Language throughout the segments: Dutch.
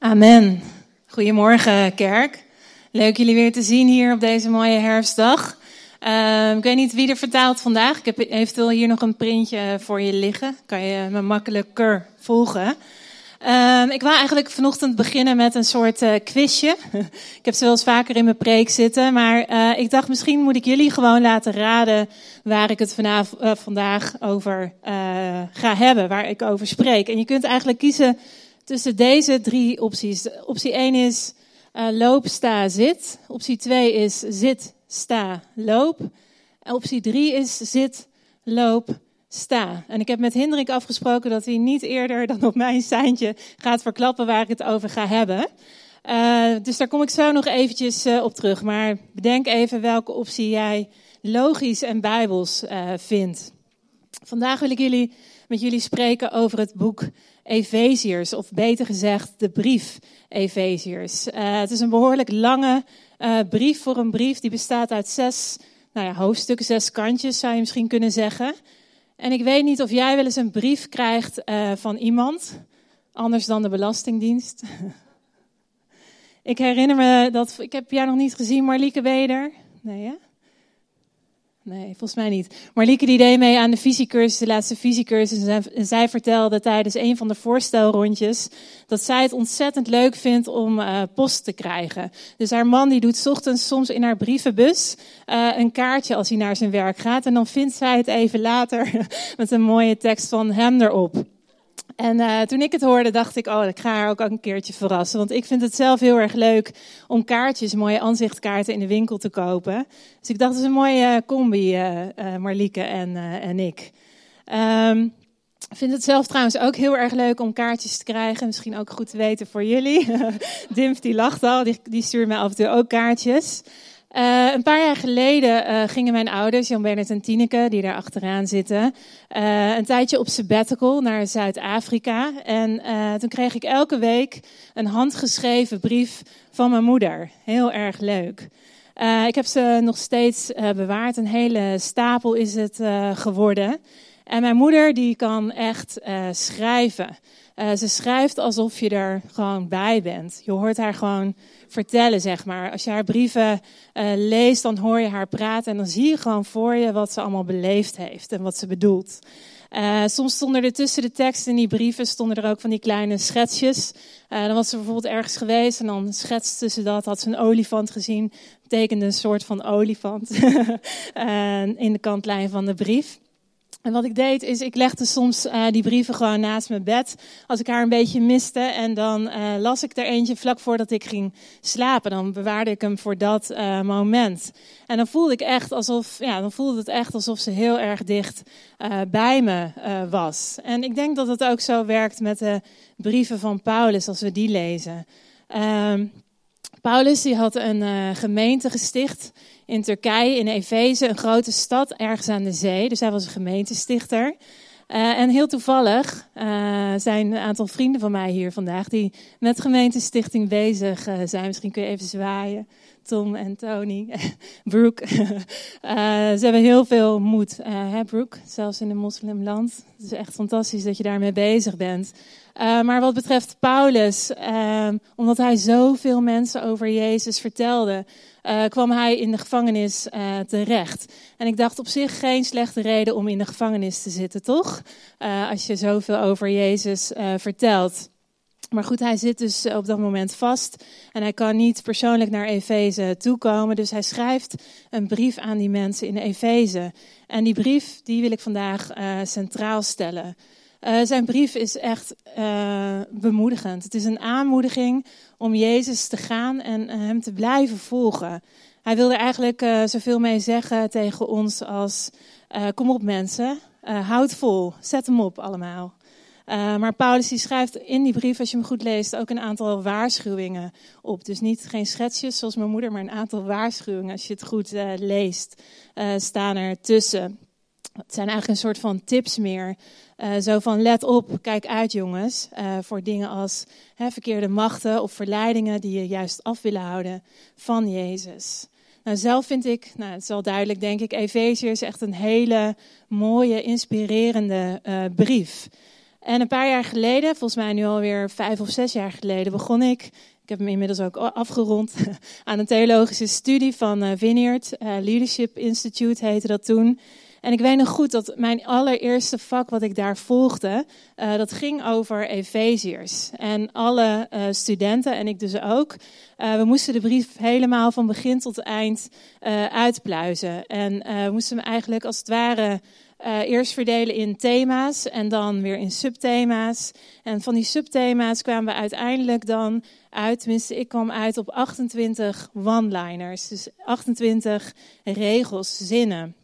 Amen. Goedemorgen, kerk. Leuk jullie weer te zien hier op deze mooie herfstdag. Uh, ik weet niet wie er vertaalt vandaag. Ik heb eventueel hier nog een printje voor je liggen. Kan je me makkelijker volgen. Uh, ik wil eigenlijk vanochtend beginnen met een soort uh, quizje. ik heb ze wel eens vaker in mijn preek zitten, maar uh, ik dacht misschien moet ik jullie gewoon laten raden waar ik het vanavond, uh, vandaag over ga hebben, waar ik over spreek. En je kunt eigenlijk kiezen tussen deze drie opties. Optie 1 is loop, sta, zit. Optie 2 is zit, sta, loop. En optie 3 is zit, loop, sta. En ik heb met Hendrik afgesproken dat hij niet eerder dan op mijn seintje gaat verklappen waar ik het over ga hebben. Uh, dus daar kom ik zo nog eventjes uh, op terug. Maar bedenk even welke optie jij logisch en bijbels vindt. Vandaag wil ik jullie, met jullie spreken over het boek Efeziërs, of beter gezegd de brief Efeziërs. het is een behoorlijk lange brief voor een brief. Die bestaat uit zes nou ja, hoofdstukken, zes kantjes zou je misschien kunnen zeggen. En ik weet niet of jij wel eens een brief krijgt uh, van iemand, anders dan de Belastingdienst. ik herinner me dat, ik heb jou nog niet gezien, Marlieke Weder. Nee, hè? Nee, volgens mij niet. Marlieke die deed mee aan de visiecursus, de laatste visiecursus. En zij vertelde tijdens een van de voorstelrondjes dat zij het ontzettend leuk vindt om uh, post te krijgen. Dus haar man die doet ochtends soms in haar brievenbus uh, een kaartje als hij naar zijn werk gaat. En dan vindt zij het even later met een mooie tekst van hem erop. En uh, toen ik het hoorde, dacht ik, oh, ik ga haar ook een keertje verrassen. Want ik vind het zelf heel erg leuk om kaartjes, mooie aanzichtkaarten in de winkel te kopen. Dus ik dacht, het is een mooie combi, uh, Marlieke en, en ik. Um, ik vind het zelf trouwens ook heel erg leuk om kaartjes te krijgen. Misschien ook goed te weten voor jullie. Dimf die lacht al, die, die stuurt mij af en toe ook kaartjes. Uh, een paar jaar geleden uh, gingen mijn ouders, Jan Bernard en Tineke, die daar achteraan zitten, uh, een tijdje op sabbatical naar Zuid-Afrika. En toen kreeg ik elke week een handgeschreven brief van mijn moeder. Heel erg leuk. ik heb ze nog steeds bewaard. Een hele stapel is het geworden. En mijn moeder die kan echt schrijven. Ze schrijft alsof je er gewoon bij bent. Je hoort haar gewoon vertellen, zeg maar. Als je haar brieven uh, leest, dan hoor je haar praten en dan zie je gewoon voor je wat ze allemaal beleefd heeft en wat ze bedoelt. Uh, soms stonden er tussen de teksten in die brieven stonden er ook van die kleine schetsjes. Dan was ze bijvoorbeeld ergens geweest en dan schetste ze dat, had ze een olifant gezien, betekende een soort van olifant in de kantlijn van de brief. En wat ik deed is, ik legde soms uh, die brieven gewoon naast mijn bed. Als ik haar een beetje miste. En dan uh, las ik er eentje vlak voordat ik ging slapen. Dan bewaarde ik hem voor dat uh, moment. En dan voelde ik echt alsof, ja, dan voelde het echt alsof ze heel erg dicht bij me was. En ik denk dat het ook zo werkt met de brieven van Paulus als we die lezen. Ehm, Paulus die had een gemeente gesticht in Turkije, in Efeze, een grote stad ergens aan de zee. Dus hij was een gemeentestichter. Uh, en heel toevallig uh, zijn een aantal vrienden van mij hier vandaag die met gemeentestichting bezig uh, zijn. Misschien kun je even zwaaien. Tom en Tony, Brooke. ze hebben heel veel moed, hè Brooke, zelfs in een moslimland. Het is echt fantastisch dat je daarmee bezig bent. Maar wat betreft Paulus, omdat hij zoveel mensen over Jezus vertelde, uh, kwam hij in de gevangenis uh, terecht. En ik dacht op zich geen slechte reden om in de gevangenis te zitten, toch? Als je zoveel over Jezus vertelt. Maar goed, hij zit dus op dat moment vast en hij kan niet persoonlijk naar Efeze toekomen. Dus hij schrijft een brief aan die mensen in Efeze. En die brief, die wil ik vandaag centraal stellen. Uh, zijn brief is echt uh, bemoedigend. Het is een aanmoediging om Jezus te gaan en uh, hem te blijven volgen. Hij wilde eigenlijk zoveel mee zeggen tegen ons als: kom op mensen, houd vol, zet hem op allemaal. maar Paulus die schrijft in die brief, als je hem goed leest, ook een aantal waarschuwingen op. Dus niet geen schetsjes zoals mijn moeder, maar een aantal waarschuwingen. Als je het goed leest, staan er tussen. Het zijn eigenlijk een soort van tips meer. Uh, zo van let op, kijk uit jongens, uh, voor dingen als hè, verkeerde machten of verleidingen die je juist af willen houden van Jezus. Nou, zelf vind ik, nou, het is wel duidelijk denk ik, Efezië is echt een hele mooie, inspirerende uh, brief. En een paar jaar geleden, volgens mij nu alweer vijf of zes jaar geleden, begon ik. Ik heb hem inmiddels ook afgerond aan een theologische studie van Vineyard. Leadership Institute heette dat toen. En ik weet nog goed dat mijn allereerste vak wat ik daar volgde, uh, dat ging over Efeziërs. En alle uh, studenten, en ik dus ook, uh, we moesten de brief helemaal van begin tot eind uitpluizen. En we moesten hem eigenlijk als het ware eerst verdelen in thema's en dan weer in subthema's. En van die subthema's kwamen we uiteindelijk dan uit, tenminste ik kwam uit op 28 one-liners. Dus 28 regels, zinnen.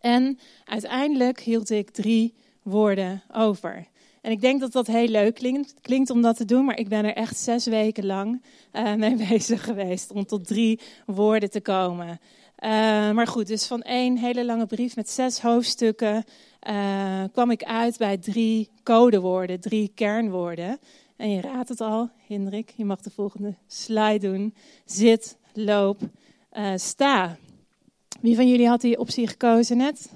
En uiteindelijk hield ik drie woorden over. En ik denk dat dat heel leuk klinkt, klinkt om dat te doen, maar ik ben er echt zes weken lang uh, mee bezig geweest om tot drie woorden te komen. Uh, maar goed, dus van één hele lange brief met zes hoofdstukken uh, kwam ik uit bij drie codewoorden, drie kernwoorden. En je raadt het al, Hendrik, je mag de volgende slide doen. Zit, loop, sta. Wie van jullie had die optie gekozen net?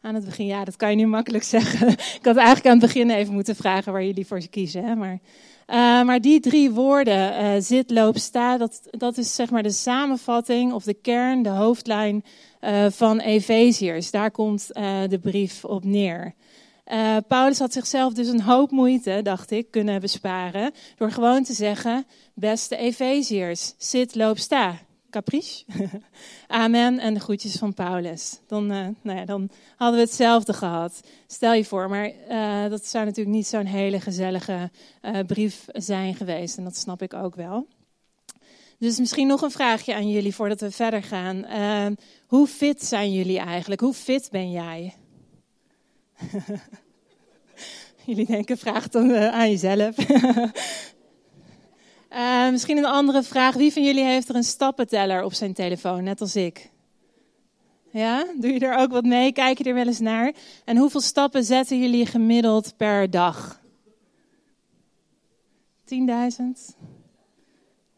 Aan het begin, ja, dat kan je nu makkelijk zeggen. Ik had eigenlijk aan het begin even moeten vragen waar jullie voor kiezen. Hè? Maar, uh, maar die drie woorden, uh, zit, loop, sta, dat, dat is zeg maar de samenvatting of de kern, de hoofdlijn uh, van Efeziërs. Daar komt de brief op neer. Paulus had zichzelf dus een hoop moeite, dacht ik, kunnen besparen. Door gewoon te zeggen, beste Efeziërs, zit, loop, sta caprice. Amen en de groetjes van Paulus. Dan, uh, nou ja, dan hadden we hetzelfde gehad. Stel je voor, maar uh, dat zou natuurlijk niet zo'n hele gezellige uh, brief zijn geweest. En dat snap ik ook wel. Dus misschien nog een vraagje aan jullie voordat we verder gaan. hoe fit zijn jullie eigenlijk? Hoe fit ben jij? jullie denken, vraag dan aan jezelf. Uh, misschien een andere vraag. Wie van jullie heeft er een stappenteller op zijn telefoon, net als ik? Ja, doe je er ook wat mee? Kijk je er wel eens naar? En hoeveel stappen zetten jullie gemiddeld per dag? 10.000?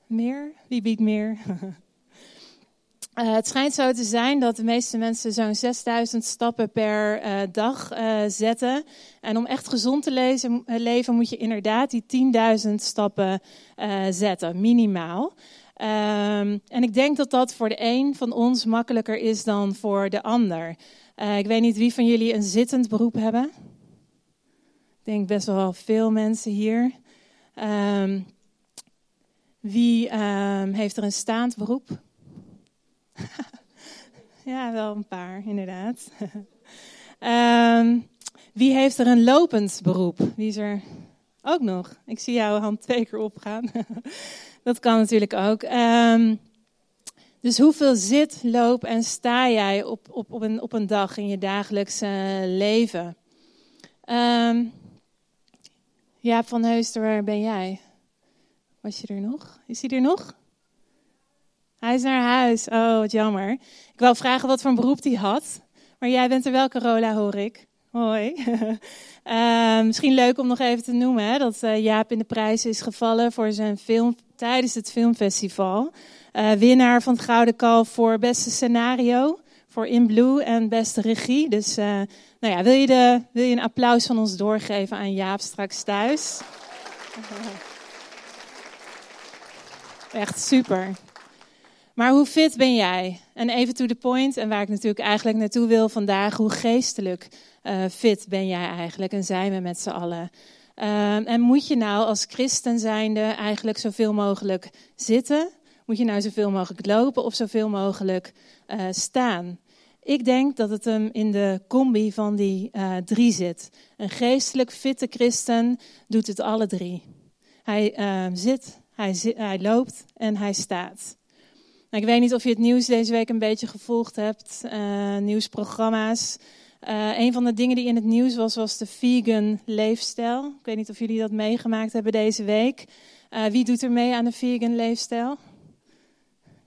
Meer? Wie biedt meer? Uh, het schijnt zo te zijn dat de meeste mensen zo'n 6000 stappen per uh, dag uh, zetten. En om echt gezond te leven moet je inderdaad die 10.000 stappen zetten, minimaal. Um, en ik denk dat dat voor de een van ons makkelijker is dan voor de ander. ik weet niet wie van jullie een zittend beroep hebben. Ik denk best wel veel mensen hier. Um, wie um, heeft er een staand beroep? ja, wel een paar, inderdaad. um, wie heeft er een lopend beroep? Wie is er ook nog? Ik zie jouw hand twee keer opgaan. dat kan natuurlijk ook. Um, dus hoeveel zit, loop en sta jij op, op, op, een, op een dag in je dagelijkse leven? Um, Jaap van Heuster, waar ben jij? Was je er nog? Is hij er nog? Hij is naar huis. Oh, wat jammer. Ik wou vragen wat voor een beroep hij had. Maar jij bent er wel, Carola, hoor ik. Hoi. uh, misschien leuk om nog even te noemen hè, dat uh, Jaap in de prijs is gevallen voor zijn film tijdens het filmfestival. Uh, winnaar van het Gouden Kalf voor beste scenario, voor In Blue en beste regie. Dus nou ja, wil, je de, wil je een applaus van ons doorgeven aan Jaap straks thuis? Echt super. Maar hoe fit ben jij? En even to the point, en waar ik natuurlijk eigenlijk naartoe wil vandaag, hoe geestelijk uh, fit ben jij eigenlijk en zijn we met z'n allen? Uh, en moet je nou als christen zijnde eigenlijk zoveel mogelijk zitten? Moet je nou zoveel mogelijk lopen of zoveel mogelijk uh, staan? Ik denk dat het hem in de combi van die uh, drie zit. Een geestelijk fitte christen doet het alle drie. Hij zit, hij, zit, hij loopt en hij staat. Nou, ik weet niet of je het nieuws deze week een beetje gevolgd hebt, uh, nieuwsprogramma's. Uh, een van de dingen die in het nieuws was, was de vegan leefstijl. Ik weet niet of jullie dat meegemaakt hebben deze week. Uh, wie doet er mee aan de vegan leefstijl?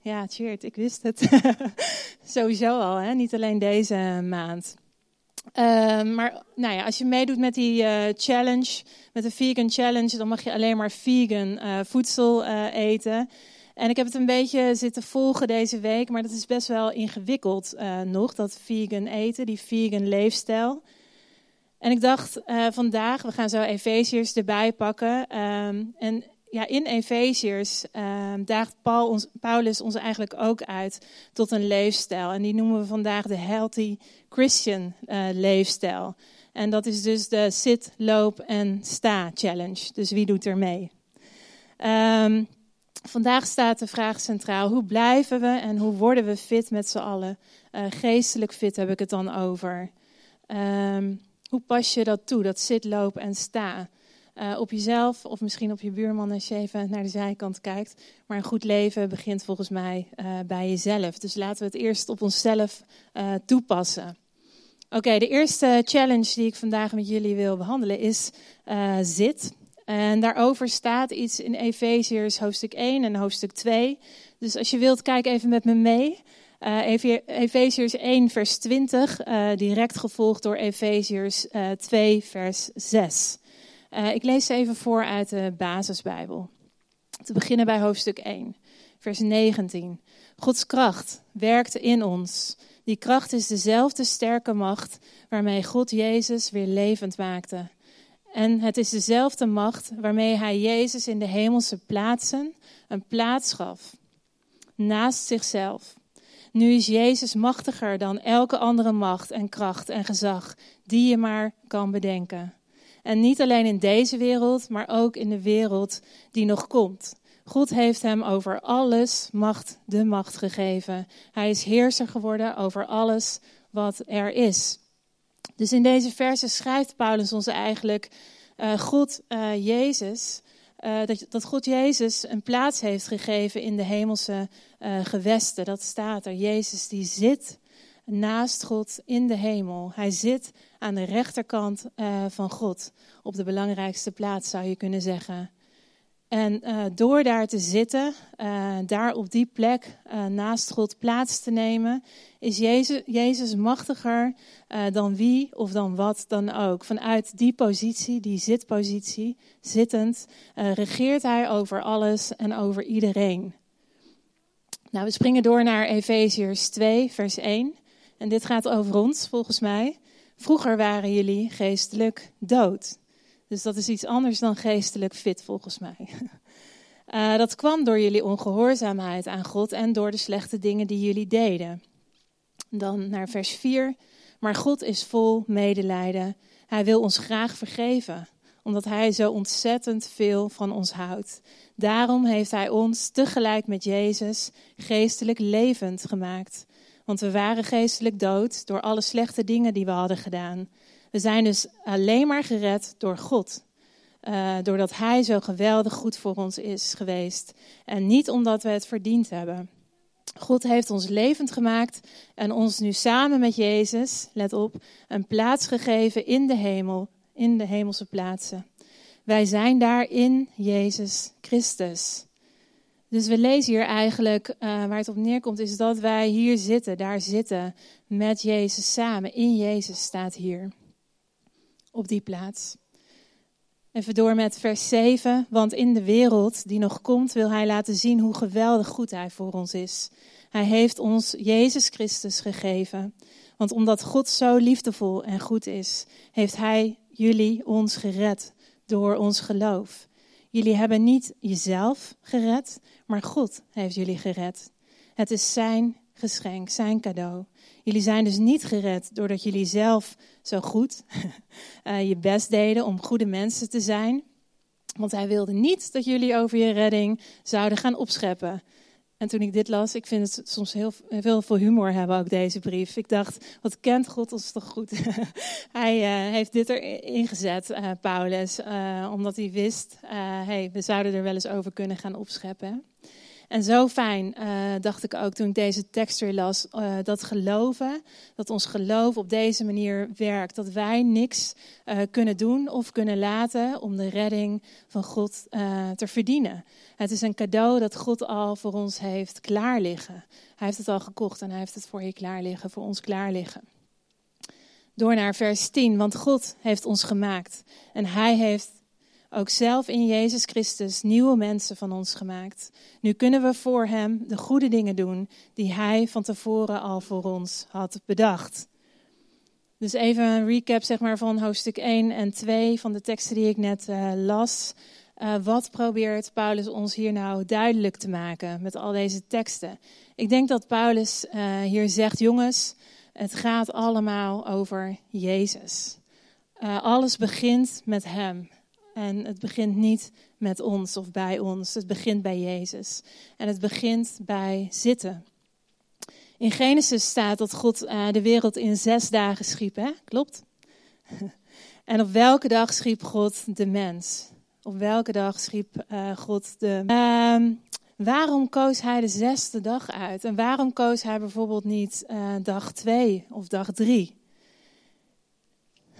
Ja, cheert, ik wist het. Sowieso al, hè? niet alleen deze maand. maar nou ja, als je meedoet met die challenge, met de vegan challenge, dan mag je alleen maar vegan voedsel eten. En ik heb het een beetje zitten volgen deze week, maar dat is best wel ingewikkeld uh, nog, dat vegan eten, die vegan leefstijl. En ik dacht uh, vandaag, we gaan zo Efeziërs erbij pakken. Ehm, en ja, in Efeziërs uh, daagt ons, Paulus ons eigenlijk ook uit tot een leefstijl. En die noemen we vandaag de Healthy Christian uh, leefstijl. En dat is dus de Sit, Loop en Sta Challenge. Dus wie doet er mee? Um, vandaag staat de vraag centraal: hoe blijven we en hoe worden we fit met z'n allen? Uh, geestelijk fit heb ik het dan over. Um, hoe pas je dat toe, dat zit, loop en sta? Uh, op jezelf of misschien op je buurman als je even naar de zijkant kijkt. Maar een goed leven begint volgens mij uh, bij jezelf. Dus laten we het eerst op onszelf toepassen. Oké, de eerste challenge die ik vandaag met jullie wil behandelen is zit. En daarover staat iets in Efeziërs hoofdstuk 1 en hoofdstuk 2. Dus als je wilt, kijk even met me mee. Uh, Efeziërs 1, vers 20, uh, direct gevolgd door Efeziërs uh, 2, vers 6. Uh, ik lees even voor uit de basisbijbel. Te beginnen bij hoofdstuk 1, vers 19. Gods kracht werkte in ons. Die kracht is dezelfde sterke macht waarmee God Jezus weer levend maakte. En het is dezelfde macht waarmee hij Jezus in de hemelse plaatsen een plaats gaf. Naast zichzelf. Nu is Jezus machtiger dan elke andere macht en kracht en gezag die je maar kan bedenken. En niet alleen in deze wereld, maar ook in de wereld die nog komt. God heeft hem over alles macht, de macht gegeven. Hij is heerser geworden over alles wat er is. Dus in deze verse schrijft Paulus ons eigenlijk uh, God, uh, Jezus, uh, dat, dat, God Jezus een plaats heeft gegeven in de hemelse gewesten. Dat staat er. Jezus die zit naast God in de hemel. Hij zit aan de rechterkant van God. Op de belangrijkste plaats zou je kunnen zeggen. En uh, door daar te zitten, uh, daar op die plek naast God plaats te nemen, is Jezus, Jezus machtiger dan wie of dan wat dan ook. Vanuit die positie, die zitpositie, zittend, regeert hij over alles en over iedereen. Nou, we springen door naar Efeziërs 2, vers 1. En dit gaat over ons, volgens mij. Vroeger waren jullie geestelijk dood. Dus dat is iets anders dan geestelijk fit, volgens mij. Uh, dat kwam door jullie ongehoorzaamheid aan God en door de slechte dingen die jullie deden. Dan naar vers 4. Maar God is vol medelijden. Hij wil ons graag vergeven, omdat Hij zo ontzettend veel van ons houdt. Daarom heeft Hij ons tegelijk met Jezus geestelijk levend gemaakt. Want we waren geestelijk dood door alle slechte dingen die we hadden gedaan. We zijn dus alleen maar gered door God. Uh, doordat Hij zo geweldig goed voor ons is geweest. En niet omdat we het verdiend hebben. God heeft ons levend gemaakt en ons nu samen met Jezus, let op, een plaats gegeven in de hemel, in de hemelse plaatsen. Wij zijn daar in Jezus Christus. Dus we lezen hier eigenlijk, uh, waar het op neerkomt, is dat wij hier zitten, daar zitten, met Jezus samen. In Jezus staat hier, op die plaats. Even door met vers 7, want in de wereld die nog komt wil Hij laten zien hoe geweldig goed Hij voor ons is. Hij heeft ons Jezus Christus gegeven. Want omdat God zo liefdevol en goed is, heeft Hij jullie ons gered door ons geloof. Jullie hebben niet jezelf gered, maar God heeft jullie gered. Het is zijn geschenk, zijn cadeau. Jullie zijn dus niet gered doordat jullie zelf zo goed uh, je best deden om goede mensen te zijn. Want hij wilde niet dat jullie over je redding zouden gaan opscheppen. En toen ik dit las, ik vind het soms heel, heel veel humor hebben ook deze brief. Ik dacht, wat kent God ons toch goed? hij uh, heeft dit erin gezet, uh, Paulus, omdat hij wist, hey, we zouden er wel eens over kunnen gaan opscheppen. En zo fijn, uh, dacht ik ook toen ik deze tekst weer las, uh, dat geloven, dat ons geloof op deze manier werkt. Dat wij niks uh, kunnen doen of kunnen laten om de redding van God te verdienen. Het is een cadeau dat God al voor ons heeft klaar liggen. Hij heeft het al gekocht en hij heeft het voor je klaar liggen, voor ons klaar liggen. Door naar vers 10, want God heeft ons gemaakt en hij heeft ook zelf in Jezus Christus nieuwe mensen van ons gemaakt. Nu kunnen we voor Hem de goede dingen doen die Hij van tevoren al voor ons had bedacht. Dus even een recap zeg maar, van hoofdstuk 1 en 2 van de teksten die ik net uh, las. Uh, wat probeert Paulus ons hier nou duidelijk te maken met al deze teksten? Ik denk dat Paulus uh, hier zegt, jongens, het gaat allemaal over Jezus. alles begint met Hem. En het begint niet met ons of bij ons. Het begint bij Jezus. En het begint bij zitten. In Genesis staat dat God uh, de wereld in zes dagen schiep, hè? Klopt? en op welke dag schiep God de mens? Op welke dag schiep uh, God de. Uh, waarom koos hij de zesde dag uit? En waarom koos hij bijvoorbeeld niet uh, dag twee of dag drie?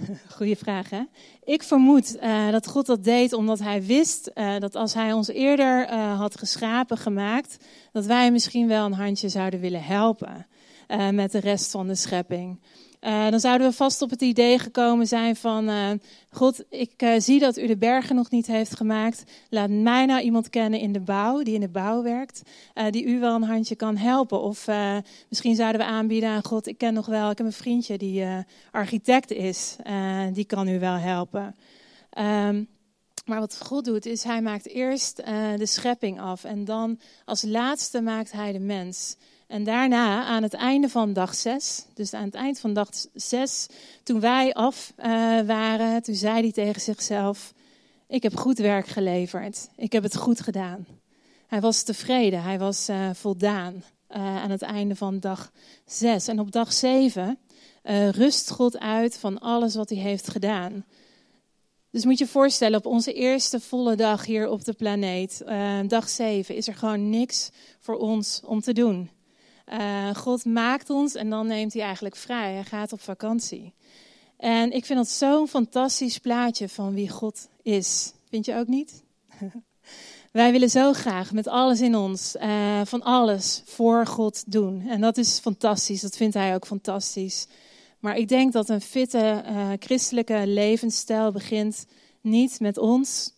Goeie vraag, hè? Ik vermoed uh, dat God dat deed omdat hij wist uh, dat als hij ons eerder uh, had geschapen, gemaakt, dat wij misschien wel een handje zouden willen helpen met de rest van de schepping. Uh, dan zouden we vast op het idee gekomen zijn van, uh, God, ik uh, zie dat u de bergen nog niet heeft gemaakt. Laat mij nou iemand kennen in de bouw, die in de bouw werkt, die u wel een handje kan helpen. Of misschien zouden we aanbieden aan God, ik ken nog wel, ik heb een vriendje die architect is, die kan u wel helpen. Um, maar wat God doet, is hij maakt eerst de schepping af en dan als laatste maakt hij de mens. En daarna, aan het einde van dag 6, dus aan het eind van dag 6, toen wij af uh, waren, toen zei hij tegen zichzelf: Ik heb goed werk geleverd. Ik heb het goed gedaan. Hij was tevreden, hij was uh, voldaan uh, aan het einde van dag 6. En op dag 7 rust God uit van alles wat hij heeft gedaan. Dus moet je je voorstellen, op onze eerste volle dag hier op de planeet, dag 7, is er gewoon niks voor ons om te doen. Uh, God maakt ons en dan neemt hij eigenlijk vrij. Hij gaat op vakantie. En ik vind dat zo'n fantastisch plaatje van wie God is. Vind je ook niet? Wij willen zo graag met alles in ons, uh, van alles voor God doen. En dat is fantastisch, dat vindt hij ook fantastisch. Maar ik denk dat een fitte uh, christelijke levensstijl begint niet met ons,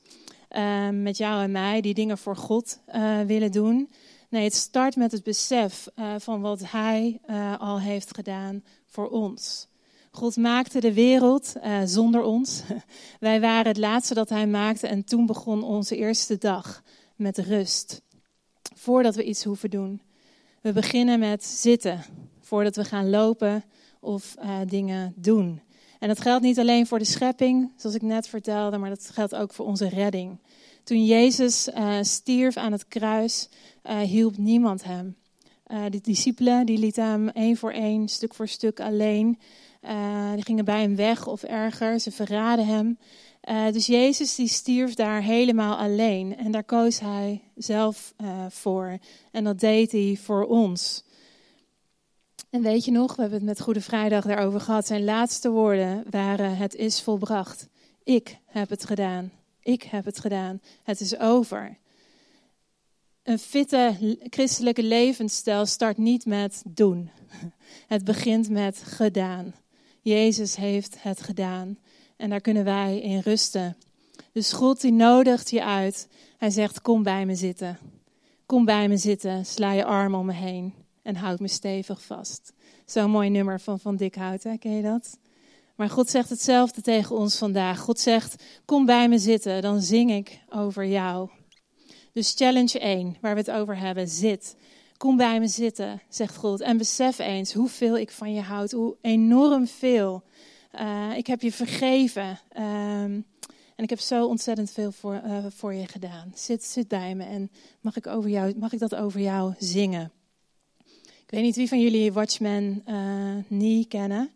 met jou en mij, die dingen voor God willen doen. Nee, het start met het besef uh, van wat Hij uh, al heeft gedaan voor ons. God maakte de wereld uh, zonder ons. Wij waren het laatste dat Hij maakte en toen begon onze eerste dag met rust. Voordat we iets hoeven doen. We beginnen met zitten voordat we gaan lopen of dingen doen. En dat geldt niet alleen voor de schepping, zoals ik net vertelde, maar dat geldt ook voor onze redding. Toen Jezus uh, stierf aan het kruis, uh, hielp niemand hem. Uh, de discipelen die lieten hem één voor één, stuk voor stuk alleen. die gingen bij hem weg of erger, ze verraden hem. dus Jezus die stierf daar helemaal alleen en daar koos hij zelf voor. En dat deed hij voor ons. En weet je nog, we hebben het met Goede Vrijdag daarover gehad. Zijn laatste woorden waren: Het is volbracht. Ik heb het gedaan. Ik heb het gedaan. Het is over. Een fitte christelijke levensstijl start niet met doen. Het begint met gedaan. Jezus heeft het gedaan. En daar kunnen wij in rusten. Dus God die nodigt je uit. Hij zegt: Kom bij me zitten. Kom bij me zitten. Sla je arm om me heen. En houd me stevig vast. Zo'n mooi nummer van Van Dikhout, ken je dat? Maar God zegt hetzelfde tegen ons vandaag. God zegt: Kom bij me zitten, dan zing ik over jou. Dus challenge 1, waar we het over hebben, zit. Kom bij me zitten, zegt God. En besef eens hoeveel ik van je houd, hoe enorm veel. Uh, ik heb je vergeven. Um, en ik heb zo ontzettend veel voor, uh, voor je gedaan. Zit, zit bij me en mag ik, over jou, mag ik dat over jou zingen? Ik weet niet wie van jullie Watchman uh, Nee kennen.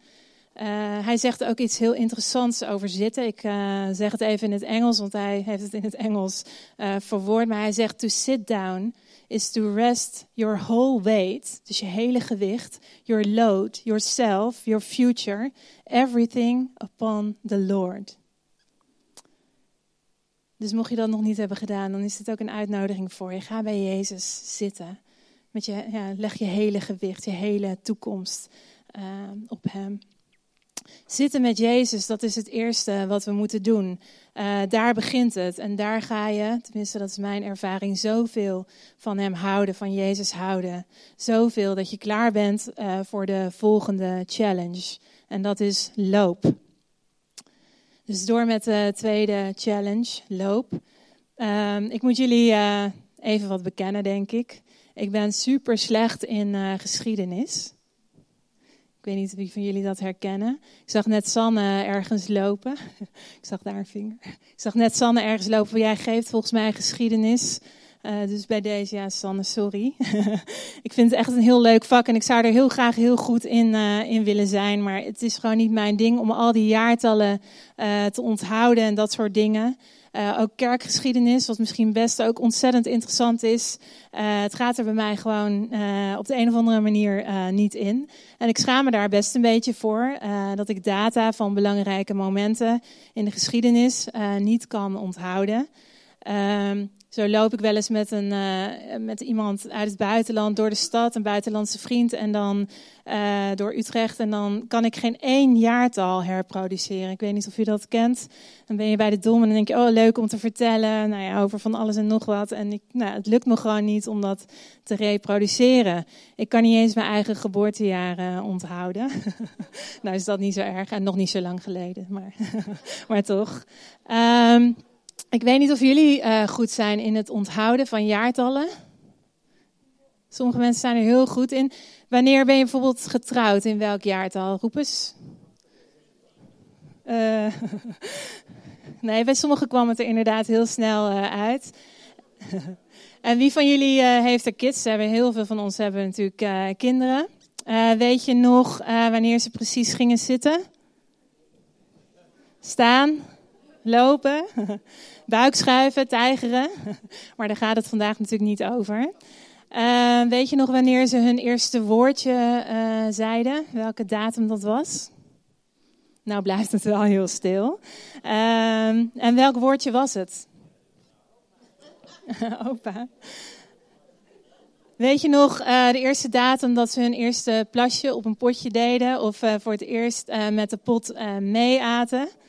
Uh, hij zegt ook iets heel interessants over zitten. Ik uh, zeg het even in het Engels, want hij heeft het in het Engels uh, verwoord. Maar hij zegt: To sit down is to rest your whole weight, dus je hele gewicht, your load, yourself, your future, everything upon the Lord. Dus mocht je dat nog niet hebben gedaan, dan is dit ook een uitnodiging voor je. Ga bij Jezus zitten. Met je, ja, leg je hele gewicht, je hele toekomst op Hem. Zitten met Jezus, dat is het eerste wat we moeten doen. Uh, daar begint het. En daar ga je, tenminste dat is mijn ervaring, zoveel van Hem houden, van Jezus houden. Zoveel dat je klaar bent uh, voor de volgende challenge. En dat is loop. Dus door met de tweede challenge, loop. Ehm, ik moet jullie uh, even wat bekennen, denk ik. Ik ben super slecht in geschiedenis. Ik weet niet wie van jullie dat herkennen. Ik zag net Sanne ergens lopen. ik zag daar een vinger. Ik zag net Sanne ergens lopen. Jij geeft volgens mij geschiedenis. Uh, dus bij deze, ja, Sanne, sorry. ik vind het echt een heel leuk vak en ik zou er heel graag heel goed in, uh, in willen zijn. Maar het is gewoon niet mijn ding om al die jaartallen uh, te onthouden en dat soort dingen. Ook kerkgeschiedenis, wat misschien best ook ontzettend interessant is. Het gaat er bij mij gewoon op de een of andere manier niet in. En ik schaam me daar best een beetje voor dat ik data van belangrijke momenten in de geschiedenis niet kan onthouden. Ehm, zo loop ik wel eens met, een, uh, met iemand uit het buitenland door de stad, een buitenlandse vriend, en dan uh, door Utrecht. En dan kan ik geen één jaartal herproduceren. Ik weet niet of u dat kent. Dan ben je bij de dom en dan denk je, oh leuk om te vertellen nou ja, over van alles en nog wat. En ik, nou, het lukt me gewoon niet om dat te reproduceren. Ik kan niet eens mijn eigen geboortejaren onthouden. nou is dat niet zo erg en nog niet zo lang geleden, maar, maar toch. Um, ik weet niet of jullie uh, goed zijn in het onthouden van jaartallen. Sommige mensen zijn er heel goed in. Wanneer ben je bijvoorbeeld getrouwd? In welk jaartal? Roep eens. Uh, nee, bij sommigen kwam het er inderdaad heel snel uh, uit. en wie van jullie heeft er kids? Hebben heel veel van ons hebben natuurlijk kinderen. weet je nog wanneer ze precies gingen zitten? Staan? Lopen? buikschuiven, tijgeren. Maar daar gaat het vandaag natuurlijk niet over. Uh, weet je nog wanneer ze hun eerste woordje uh, zeiden? Welke datum dat was? Nou blijft het wel heel stil. Uh, en welk woordje was het? Opa. Weet je nog uh, de eerste datum dat ze hun eerste plasje op een potje deden? Of voor het eerst met de pot mee aten? Ehm,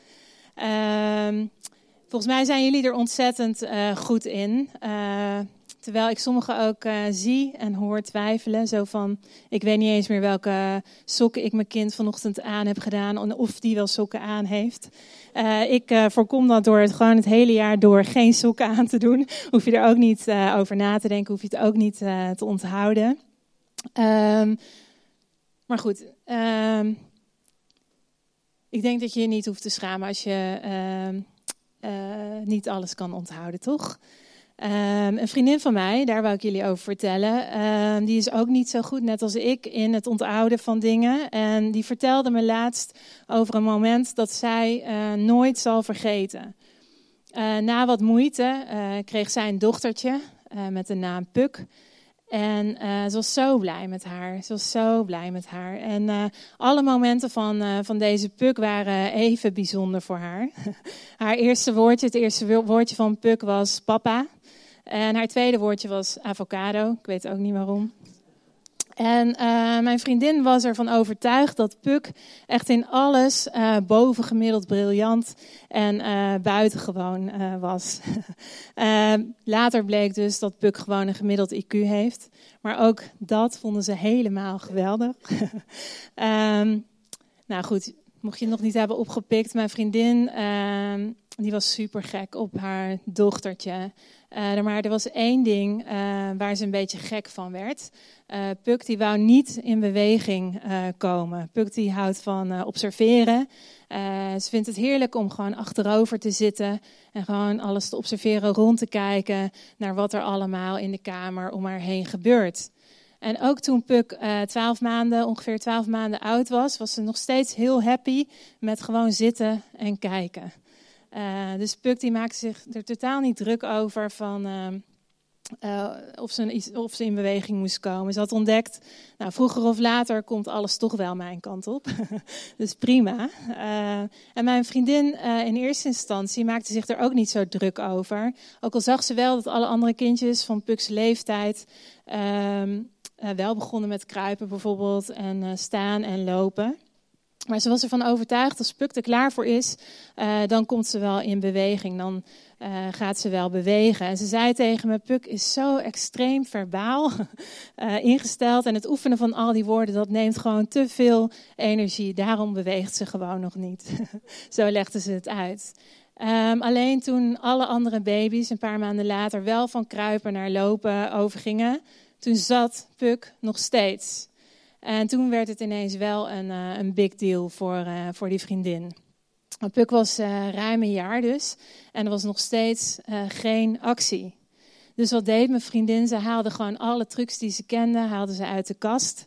Volgens mij zijn jullie er ontzettend uh, goed in. Uh, terwijl ik sommigen ook uh, zie en hoor twijfelen. Zo van, ik weet niet eens meer welke sokken ik mijn kind vanochtend aan heb gedaan. Of die wel sokken aan heeft. ik voorkom dat door het gewoon het hele jaar door geen sokken aan te doen. Hoef je er ook niet over na te denken. Hoef je het ook niet te onthouden. Um, maar goed. Um, ik denk dat je je niet hoeft te schamen als je uh, uh, niet alles kan onthouden, toch? Um, een vriendin van mij, daar wou ik jullie over vertellen, um, die is ook niet zo goed, net als ik, in het onthouden van dingen. En die vertelde me laatst over een moment dat zij uh, nooit zal vergeten. Uh, na wat moeite kreeg zij een dochtertje met de naam Puk. En uh, ze was zo blij met haar. Ze was zo blij met haar. En uh, alle momenten van, uh, van deze Puk waren even bijzonder voor haar. haar eerste woordje, het eerste woordje van Puk was papa. En haar tweede woordje was avocado. Ik weet ook niet waarom. En uh, mijn vriendin was ervan overtuigd dat Puk echt in alles uh, bovengemiddeld briljant en uh, buitengewoon was. later bleek dus dat Puk gewoon een gemiddeld IQ heeft. Maar ook dat vonden ze helemaal geweldig. um, nou goed, mocht je het nog niet hebben opgepikt, mijn vriendin ehm, die was super gek op haar dochtertje. Uh, maar er was één ding uh, waar ze een beetje gek van werd. Uh, Puk die wou niet in beweging komen. Puk die houdt van observeren. ze vindt het heerlijk om gewoon achterover te zitten en gewoon alles te observeren, rond te kijken naar wat er allemaal in de kamer om haar heen gebeurt. En ook toen Puk twaalf maanden, ongeveer twaalf maanden oud was, was ze nog steeds heel happy met gewoon zitten en kijken. Uh, dus Puk die maakte zich er totaal niet druk over van uh, uh, of, ze, of ze in beweging moest komen. Ze had ontdekt, nou, vroeger of later komt alles toch wel mijn kant op. dus prima. en mijn vriendin in eerste instantie maakte zich er ook niet zo druk over. Ook al zag ze wel dat alle andere kindjes van Puk's leeftijd ehm, wel begonnen met kruipen bijvoorbeeld en staan en lopen. Maar ze was ervan overtuigd, als Puk er klaar voor is, uh, dan komt ze wel in beweging. Dan uh, gaat ze wel bewegen. En ze zei tegen me, Puk is zo extreem verbaal uh, ingesteld. En het oefenen van al die woorden, dat neemt gewoon te veel energie. Daarom beweegt ze gewoon nog niet. zo legde ze het uit. Um, alleen toen alle andere baby's een paar maanden later wel van kruipen naar lopen overgingen, toen zat Puk nog steeds. En toen werd het ineens wel een, uh, een big deal voor, uh, voor die vriendin. Puk was uh, ruim een jaar dus en er was nog steeds geen actie. Dus wat deed mijn vriendin? Ze haalde gewoon alle trucs die ze kende, haalde ze uit de kast.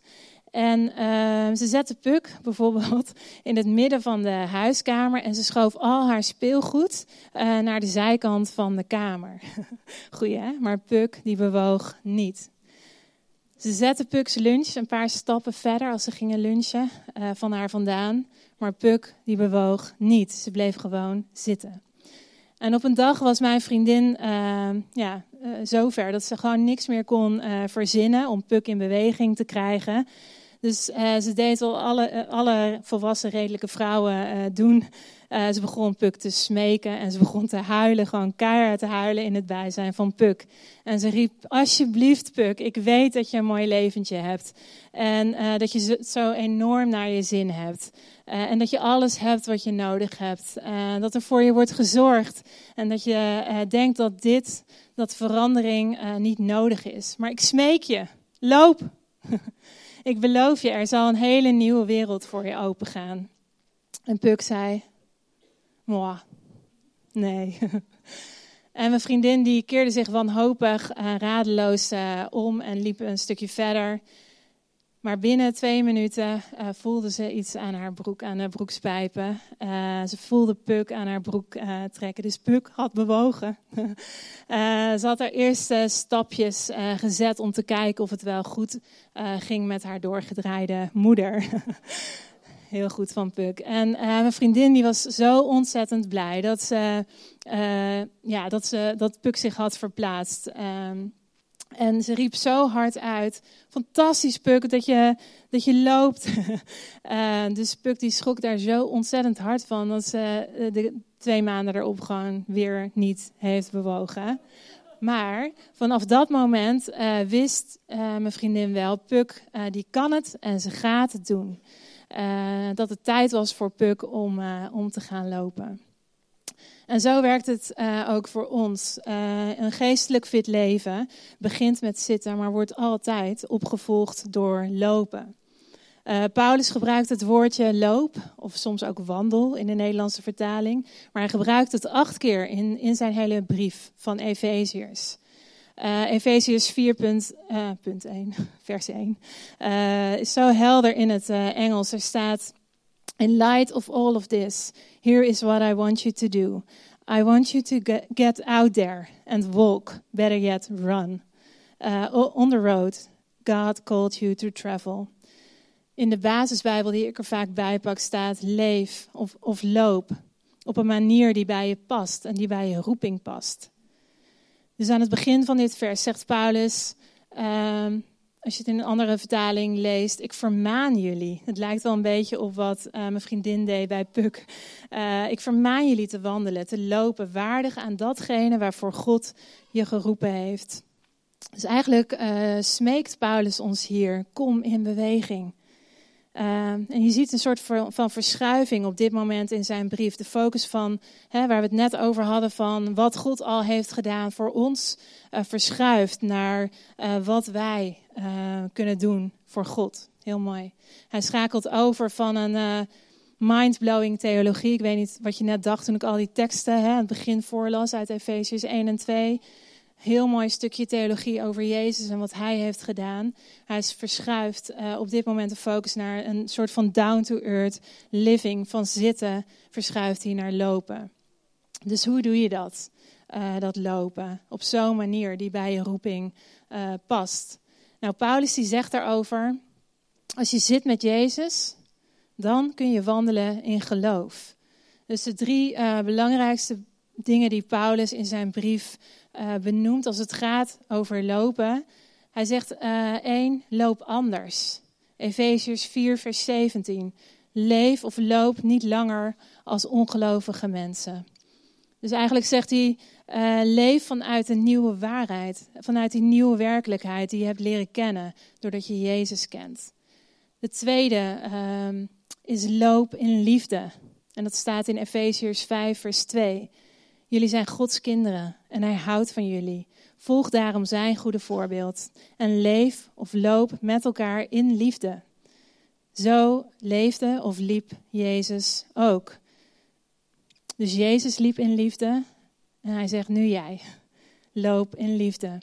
En uh, ze zette Puk bijvoorbeeld in het midden van de huiskamer en ze schoof al haar speelgoed naar de zijkant van de kamer. Goeie hè? Maar Puk die bewoog niet. Ze zette Puk's lunch een paar stappen verder als ze gingen lunchen uh, van haar vandaan. Maar Puk die bewoog niet. Ze bleef gewoon zitten. En op een dag was mijn vriendin uh, ja, uh, zover dat ze gewoon niks meer kon verzinnen om Puk in beweging te krijgen. Dus ze deed al alle, alle volwassen redelijke vrouwen doen. Uh, ze begon Puk te smeken en ze begon te huilen, gewoon keihard te huilen in het bijzijn van Puk. En ze riep, alsjeblieft Puk, ik weet dat je een mooi leventje hebt. En dat je zo enorm naar je zin hebt. En dat je alles hebt wat je nodig hebt. dat er voor je wordt gezorgd. En dat je denkt dat dit, dat verandering niet nodig is. Maar ik smeek je, loop. ik beloof je, er zal een hele nieuwe wereld voor je opengaan. En Puk zei, Moi, nee. En mijn vriendin die keerde zich wanhopig en radeloos uh, om en liep een stukje verder. Maar binnen twee minuten uh, voelde ze iets aan haar broek, aan de broekspijpen. Uh, ze voelde Puk aan haar broek trekken. Dus Puk had bewogen. ze had haar eerste stapjes gezet om te kijken of het wel goed ging met haar doorgedraaide moeder. heel goed van Puk. En mijn vriendin die was zo ontzettend blij dat, ze, ja, dat, ze, dat Puk zich had verplaatst. Um, en ze riep zo hard uit: Fantastisch, Puk, dat je, dat je loopt. uh, dus Puk die schrok daar zo ontzettend hard van dat ze de twee maanden erop gewoon weer niet heeft bewogen. Maar vanaf dat moment uh, wist uh, mijn vriendin wel, Puk, die kan het en ze gaat het doen. Dat het tijd was voor Puk om, om te gaan lopen. En zo werkt het uh, ook voor ons. een geestelijk fit leven begint met zitten, maar wordt altijd opgevolgd door lopen. Paulus gebruikt het woordje loop, of soms ook wandel in de Nederlandse vertaling, maar hij gebruikt het acht keer in, in zijn hele brief van Efeziërs. Uh, Efeziërs 4, punt, uh, punt 1, vers 1, uh, is zo helder in het Engels. Er staat, in light of all of this, here is what I want you to do. I want you to get, get out there and walk, better yet run. on the road God called you to travel. In de basisbijbel die ik er vaak bij pak staat, leef of, of loop op een manier die bij je past en die bij je roeping past. Dus aan het begin van dit vers zegt Paulus, um, als je het in een andere vertaling leest, ik vermaan jullie. Het lijkt wel een beetje op wat uh, mijn vriendin deed bij Puk. Uh, ik vermaan jullie te wandelen, te lopen, waardig aan datgene waarvoor God je geroepen heeft. Dus eigenlijk uh, smeekt Paulus ons hier, kom in beweging. Uh, en je ziet een soort van verschuiving op dit moment in zijn brief. De focus van, hè, waar we het net over hadden, van wat God al heeft gedaan voor ons, uh, verschuift naar uh, wat wij kunnen doen voor God. Heel mooi. Hij schakelt over van een mind-blowing theologie. Ik weet niet wat je net dacht toen ik al die teksten hè, het begin voorlas uit Efesiërs 1 en 2 heel mooi stukje theologie over Jezus en wat hij heeft gedaan. Hij verschuift uh, op dit moment de focus naar een soort van down-to-earth living. Van zitten verschuift hij naar lopen. Dus hoe doe je dat? Uh, dat lopen. Op zo'n manier die bij je roeping uh, past. Nou, Paulus die zegt daarover: als je zit met Jezus, dan kun je wandelen in geloof. Dus de drie belangrijkste dingen die Paulus in zijn brief uh, benoemt als het gaat over lopen. Hij zegt uh, één, loop anders. Efeziërs 4, vers 17. leef of loop niet langer als ongelovige mensen. Dus eigenlijk zegt hij, uh, leef vanuit een nieuwe waarheid, vanuit die nieuwe werkelijkheid die je hebt leren kennen, doordat je Jezus kent. De tweede uh, is loop in liefde. En dat staat in Efeziërs 5, vers 2. Jullie zijn Gods kinderen en Hij houdt van jullie. Volg daarom Zijn goede voorbeeld en leef of loop met elkaar in liefde. Zo leefde of liep Jezus ook. Dus Jezus liep in liefde en hij zegt nu jij, loop in liefde.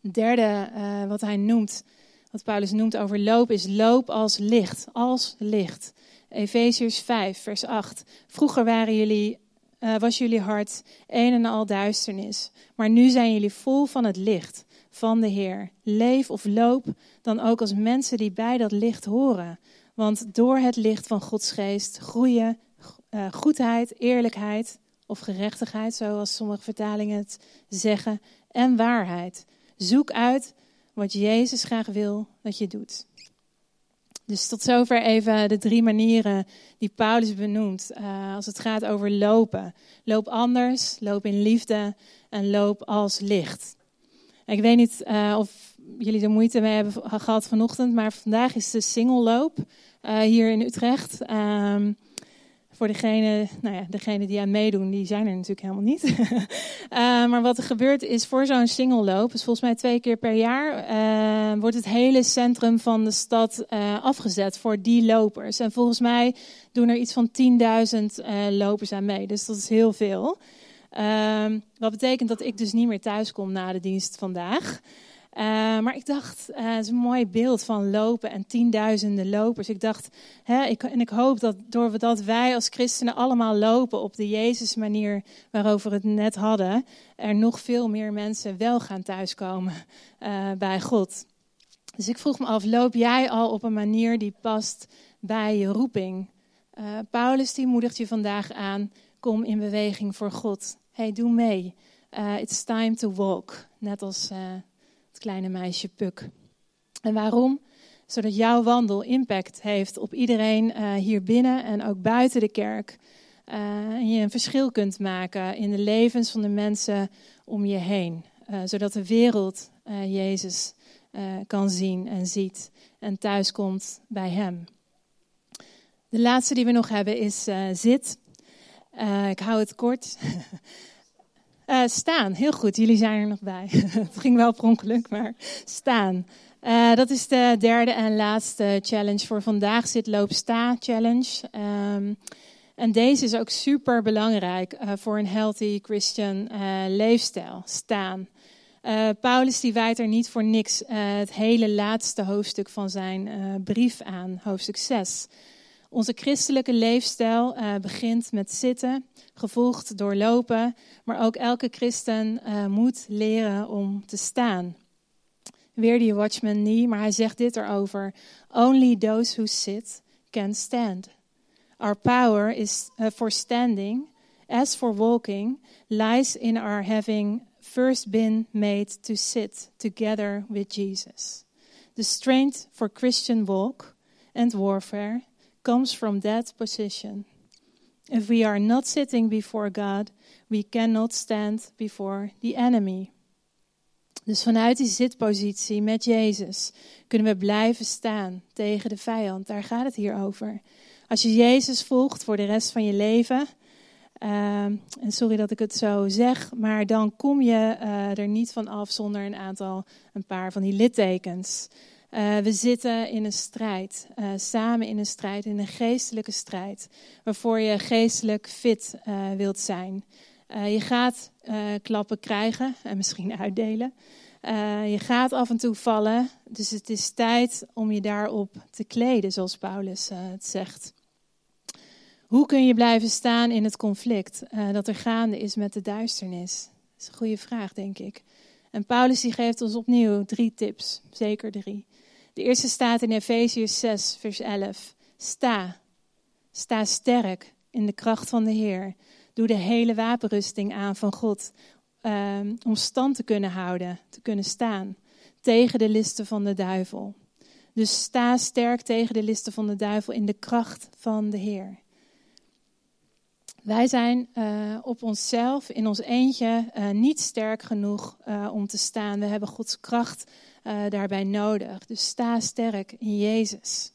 Het derde uh, wat hij noemt, wat Paulus noemt over loop, is loop als licht, als licht. Efeziërs 5, vers 8. Vroeger waren jullie, uh, was jullie hart een en al duisternis, maar nu zijn jullie vol van het licht van de Heer. Leef of loop dan ook als mensen die bij dat licht horen. Want door het licht van Gods geest groeien uh, goedheid, eerlijkheid of gerechtigheid, zoals sommige vertalingen het zeggen, en waarheid. Zoek uit wat Jezus graag wil dat je doet. Dus tot zover even de drie manieren die Paulus benoemt uh, als het gaat over lopen. Loop anders, loop in liefde en loop als licht. Ik weet niet uh, of jullie er moeite mee hebben gehad vanochtend, maar vandaag is de singelloop uh, hier in Utrecht. Um, voor degene, nou ja, degene die aan meedoen, die zijn er natuurlijk helemaal niet. uh, maar wat er gebeurt is voor zo'n singelloop, dus volgens mij twee keer per jaar, uh, wordt het hele centrum van de stad uh, afgezet voor die lopers. En volgens mij doen er iets van 10.000 lopers aan mee, dus dat is heel veel. Ehm, wat betekent dat ik dus niet meer thuis kom na de dienst vandaag. Uh, maar ik dacht, uh, het is een mooi beeld van lopen en tienduizenden lopers. Ik dacht, hè, ik, en ik hoop dat doordat wij als christenen allemaal lopen op de Jezus-manier waarover we het net hadden, er nog veel meer mensen wel gaan thuiskomen uh, bij God. Dus ik vroeg me af, loop jij al op een manier die past bij je roeping? Paulus die moedigt je vandaag aan, kom in beweging voor God. Hey, doe mee. it's time to walk. Net als kleine meisje Puk. En waarom? Zodat jouw wandel impact heeft op iedereen uh, hier binnen en ook buiten de kerk. Uh, en je een verschil kunt maken in de levens van de mensen om je heen. Uh, zodat de wereld Jezus kan zien en ziet en thuiskomt bij Hem. De laatste die we nog hebben is zit. ik hou het kort. Uh, staan, heel goed. Jullie zijn er nog bij. het ging wel per ongeluk, maar staan. Uh, dat is de derde en laatste challenge voor vandaag. Zit loop sta challenge. Um, en deze is ook super belangrijk uh, voor een healthy Christian leefstijl. Staan. Paulus die wijt er niet voor niks het hele laatste hoofdstuk van zijn brief aan, hoofdstuk 6. Onze christelijke leefstijl uh, begint met zitten, gevolgd door lopen, maar ook elke christen uh, moet leren om te staan. Weer die watchman niet, maar hij zegt dit erover: Only those who sit can stand. Our power is uh, for standing, as for walking, lies in our having first been made to sit together with Jesus. The strength for Christian walk and warfare comes from that position. If we are not sitting before God, we cannot stand before the enemy. Dus vanuit die zitpositie met Jezus kunnen we blijven staan tegen de vijand. Daar gaat het hier over. Als je Jezus volgt voor de rest van je leven, uh, en sorry dat ik het zo zeg, maar dan kom je uh, er niet van af zonder een aantal, een paar van die littekens. Uh, we zitten in een strijd, uh, samen in een strijd, in een geestelijke strijd, waarvoor je geestelijk fit uh, wilt zijn. je gaat klappen krijgen en misschien uitdelen. je gaat af en toe vallen, dus het is tijd om je daarop te kleden, zoals Paulus het zegt. Hoe kun je blijven staan in het conflict dat er gaande is met de duisternis? Dat is een goede vraag, denk ik. En Paulus die geeft ons opnieuw drie tips, zeker drie. De eerste staat in Efeziërs 6, vers 11. Sta, sta sterk in de kracht van de Heer. Doe de hele wapenrusting aan van God um, om stand te kunnen houden, te kunnen staan tegen de listen van de duivel. Dus sta sterk tegen de listen van de duivel in de kracht van de Heer. Wij zijn uh, op onszelf, in ons eentje, uh, niet sterk genoeg uh, om te staan. We hebben Gods kracht daarbij nodig. Dus sta sterk in Jezus.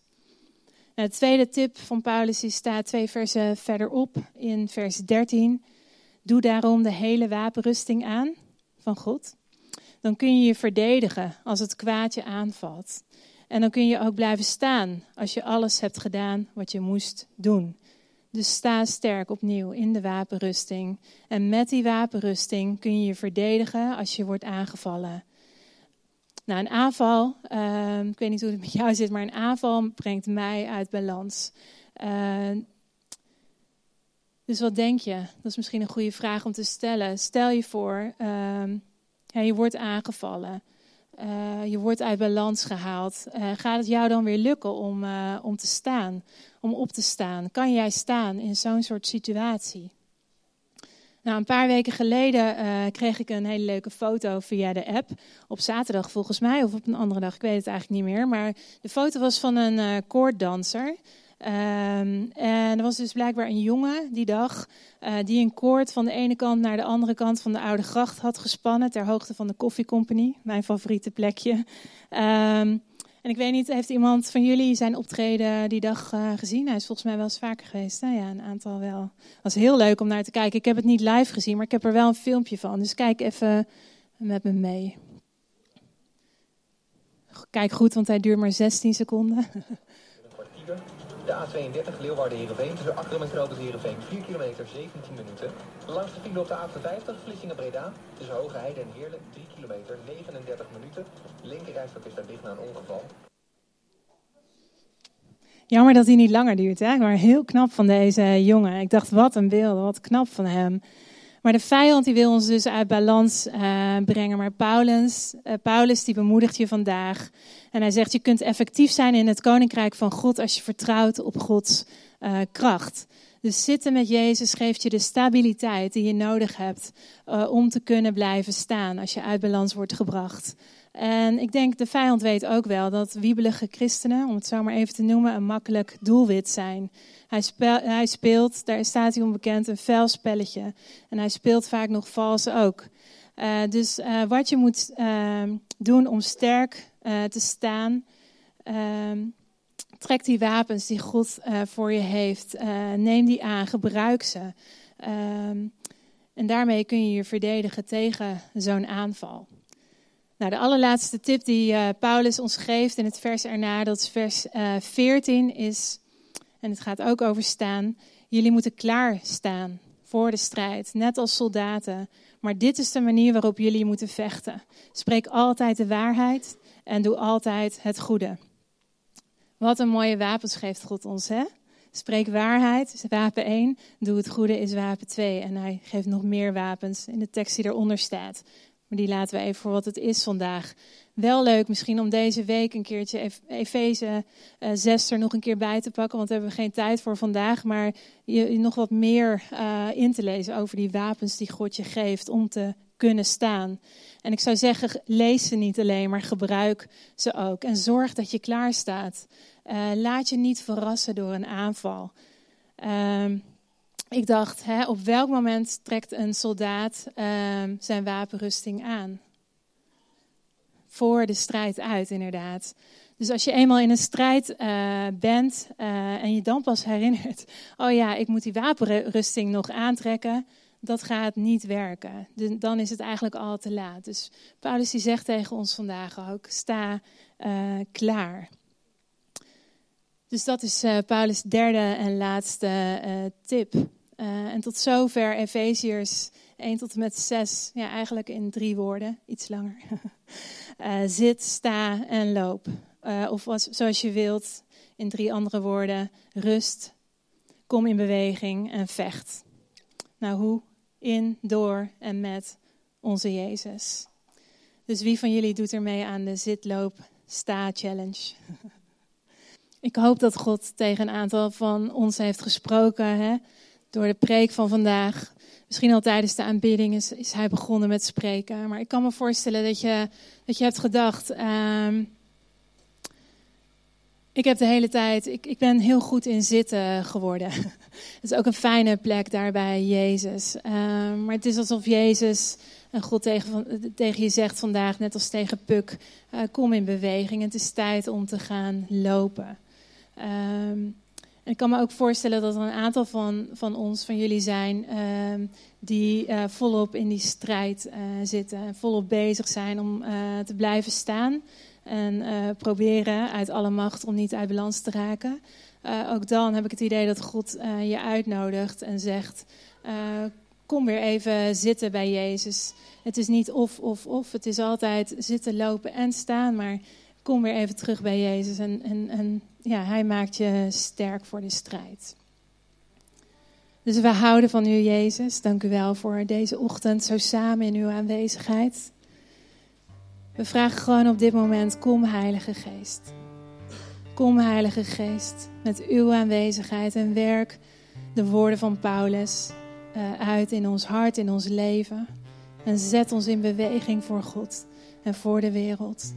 Nou, de tweede tip van Paulus die staat twee versen verderop in vers 13. Doe daarom de hele wapenrusting aan van God. Dan kun je je verdedigen als het kwaadje aanvalt. En dan kun je ook blijven staan als je alles hebt gedaan wat je moest doen. Dus sta sterk opnieuw in de wapenrusting. En met die wapenrusting kun je je verdedigen als je wordt aangevallen. Nou, een aanval, uh, ik weet niet hoe het met jou zit, maar een aanval brengt mij uit balans. Uh, dus wat denk je? Dat is misschien een goede vraag om te stellen. Stel je voor, ja, je wordt aangevallen. Uh, je wordt uit balans gehaald. Uh, gaat het jou dan weer lukken om, uh, om te staan, om op te staan? Kan jij staan in zo'n soort situatie? Nou, een paar weken geleden kreeg ik een hele leuke foto via de app. Op zaterdag volgens mij, of op een andere dag, ik weet het eigenlijk niet meer. Maar de foto was van een koorddanser. Um, en er was dus blijkbaar een jongen die dag uh, die een koord van de ene kant naar de andere kant van de Oude Gracht had gespannen ter hoogte van de Coffee Company, mijn favoriete plekje. Um, en ik weet niet, heeft iemand van jullie zijn optreden die dag uh, gezien? Hij is volgens mij wel eens vaker geweest. Nou ja, een aantal wel. Het was heel leuk om naar te kijken. Ik heb het niet live gezien, maar ik heb er wel een filmpje van. Dus kijk even met me mee. Kijk goed, want hij duurt maar 16 seconden. De A32 Leeuwarden-Heerenveen tussen Achteren en Heerenveen 4 kilometer 17 minuten. Langs de op de A50 Vlissingen-Breda tussen Hoge Heide en Heerlen 3 kilometer 39 minuten. Linkerrijstok is daar dicht na een ongeval. Jammer dat hij niet langer duurt, hè? maar heel knap van deze jongen. Ik dacht, wat een beeld, wat knap van hem. Maar de vijand die wil ons dus uit balans uh, brengen. Maar Paulus, uh, Paulus die bemoedigt je vandaag. En hij zegt, je kunt effectief zijn in het koninkrijk van God als je vertrouwt op Gods uh, kracht. Dus zitten met Jezus geeft je de stabiliteit die je nodig hebt om te kunnen blijven staan als je uit balans wordt gebracht. En ik denk, de vijand weet ook wel dat wiebelige christenen, om het zo maar even te noemen, een makkelijk doelwit zijn. Hij, speel, hij speelt, daar staat hij onbekend, een fel spelletje. En hij speelt vaak nog vals ook. Uh, dus uh, wat je moet uh, doen om sterk uh, te staan, ehm, trek die wapens die God voor je heeft. Neem die aan, gebruik ze. Ehm, en daarmee kun je je verdedigen tegen zo'n aanval. Nou, de allerlaatste tip die uh, Paulus ons geeft in het vers erna, dat is vers uh, eh, 14, is, en het gaat ook over staan, jullie moeten klaarstaan voor de strijd, net als soldaten. Maar dit is de manier waarop jullie moeten vechten. Spreek altijd de waarheid en doe altijd het goede. Wat een mooie wapens geeft God ons, hè? Spreek waarheid, is wapen 1. Doe het goede, is wapen 2. En hij geeft nog meer wapens in de tekst die eronder staat. Maar die laten we even voor wat het is vandaag. Wel leuk misschien om deze week een keertje Efeze 6 er nog een keer bij te pakken. Want daar hebben we geen tijd voor vandaag. Maar je, nog wat meer uh, in te lezen over die wapens die God je geeft om te kunnen staan. En ik zou zeggen, lees ze niet alleen, maar gebruik ze ook. En zorg dat je klaar staat. Uh, laat je niet verrassen door een aanval. Uh, ik dacht, hè, op welk moment trekt een soldaat uh, zijn wapenrusting aan? Voor de strijd uit, inderdaad. Dus als je eenmaal in een strijd uh, bent uh, en je dan pas herinnert, oh ja, ik moet die wapenrusting nog aantrekken, dat gaat niet werken. Dan is het eigenlijk al te laat. Dus Paulus die zegt tegen ons vandaag ook, sta uh, klaar. Dus dat is Paulus' derde en laatste tip. Uh, en tot zover Efeziërs 1 tot en met 6. Ja, eigenlijk in drie woorden, iets langer. uh, zit, sta en loop. Uh, of zoals je wilt, in drie andere woorden. Rust, kom in beweging en vecht. Nou, hoe? In, door en met onze Jezus. Dus wie van jullie doet er mee aan de zit, loop, sta challenge? Ik hoop dat God tegen een aantal van ons heeft gesproken. Hè? Door de preek van vandaag. Misschien al tijdens de aanbidding is, is hij begonnen met spreken. Maar ik kan me voorstellen dat je, dat je hebt gedacht. Um, Ik heb de hele tijd, ik, ik ben heel goed in zitten geworden. Het is ook een fijne plek daar bij Jezus. Ehm, maar het is alsof Jezus en God tegen, tegen je zegt vandaag, net als tegen Puk, uh, kom in beweging. Het is tijd om te gaan lopen. Ehm, en ik kan me ook voorstellen dat er een aantal van, van ons, van jullie zijn, ehm, die uh, volop in die strijd uh, zitten. En volop bezig zijn om te blijven staan. En proberen uit alle macht om niet uit balans te raken. ook dan heb ik het idee dat God je uitnodigt en zegt: Kom weer even zitten bij Jezus. Het is niet of, of, of. Het is altijd zitten, lopen en staan. Maar kom weer even terug bij Jezus. En, en, en ja, hij maakt je sterk voor de strijd. Dus we houden van u, Jezus. Dank u wel voor deze ochtend zo samen in uw aanwezigheid. We vragen gewoon op dit moment: kom, Heilige Geest. Kom, Heilige Geest, met uw aanwezigheid en werk de woorden van Paulus uh, uit in ons hart, in ons leven. En zet ons in beweging voor God en voor de wereld.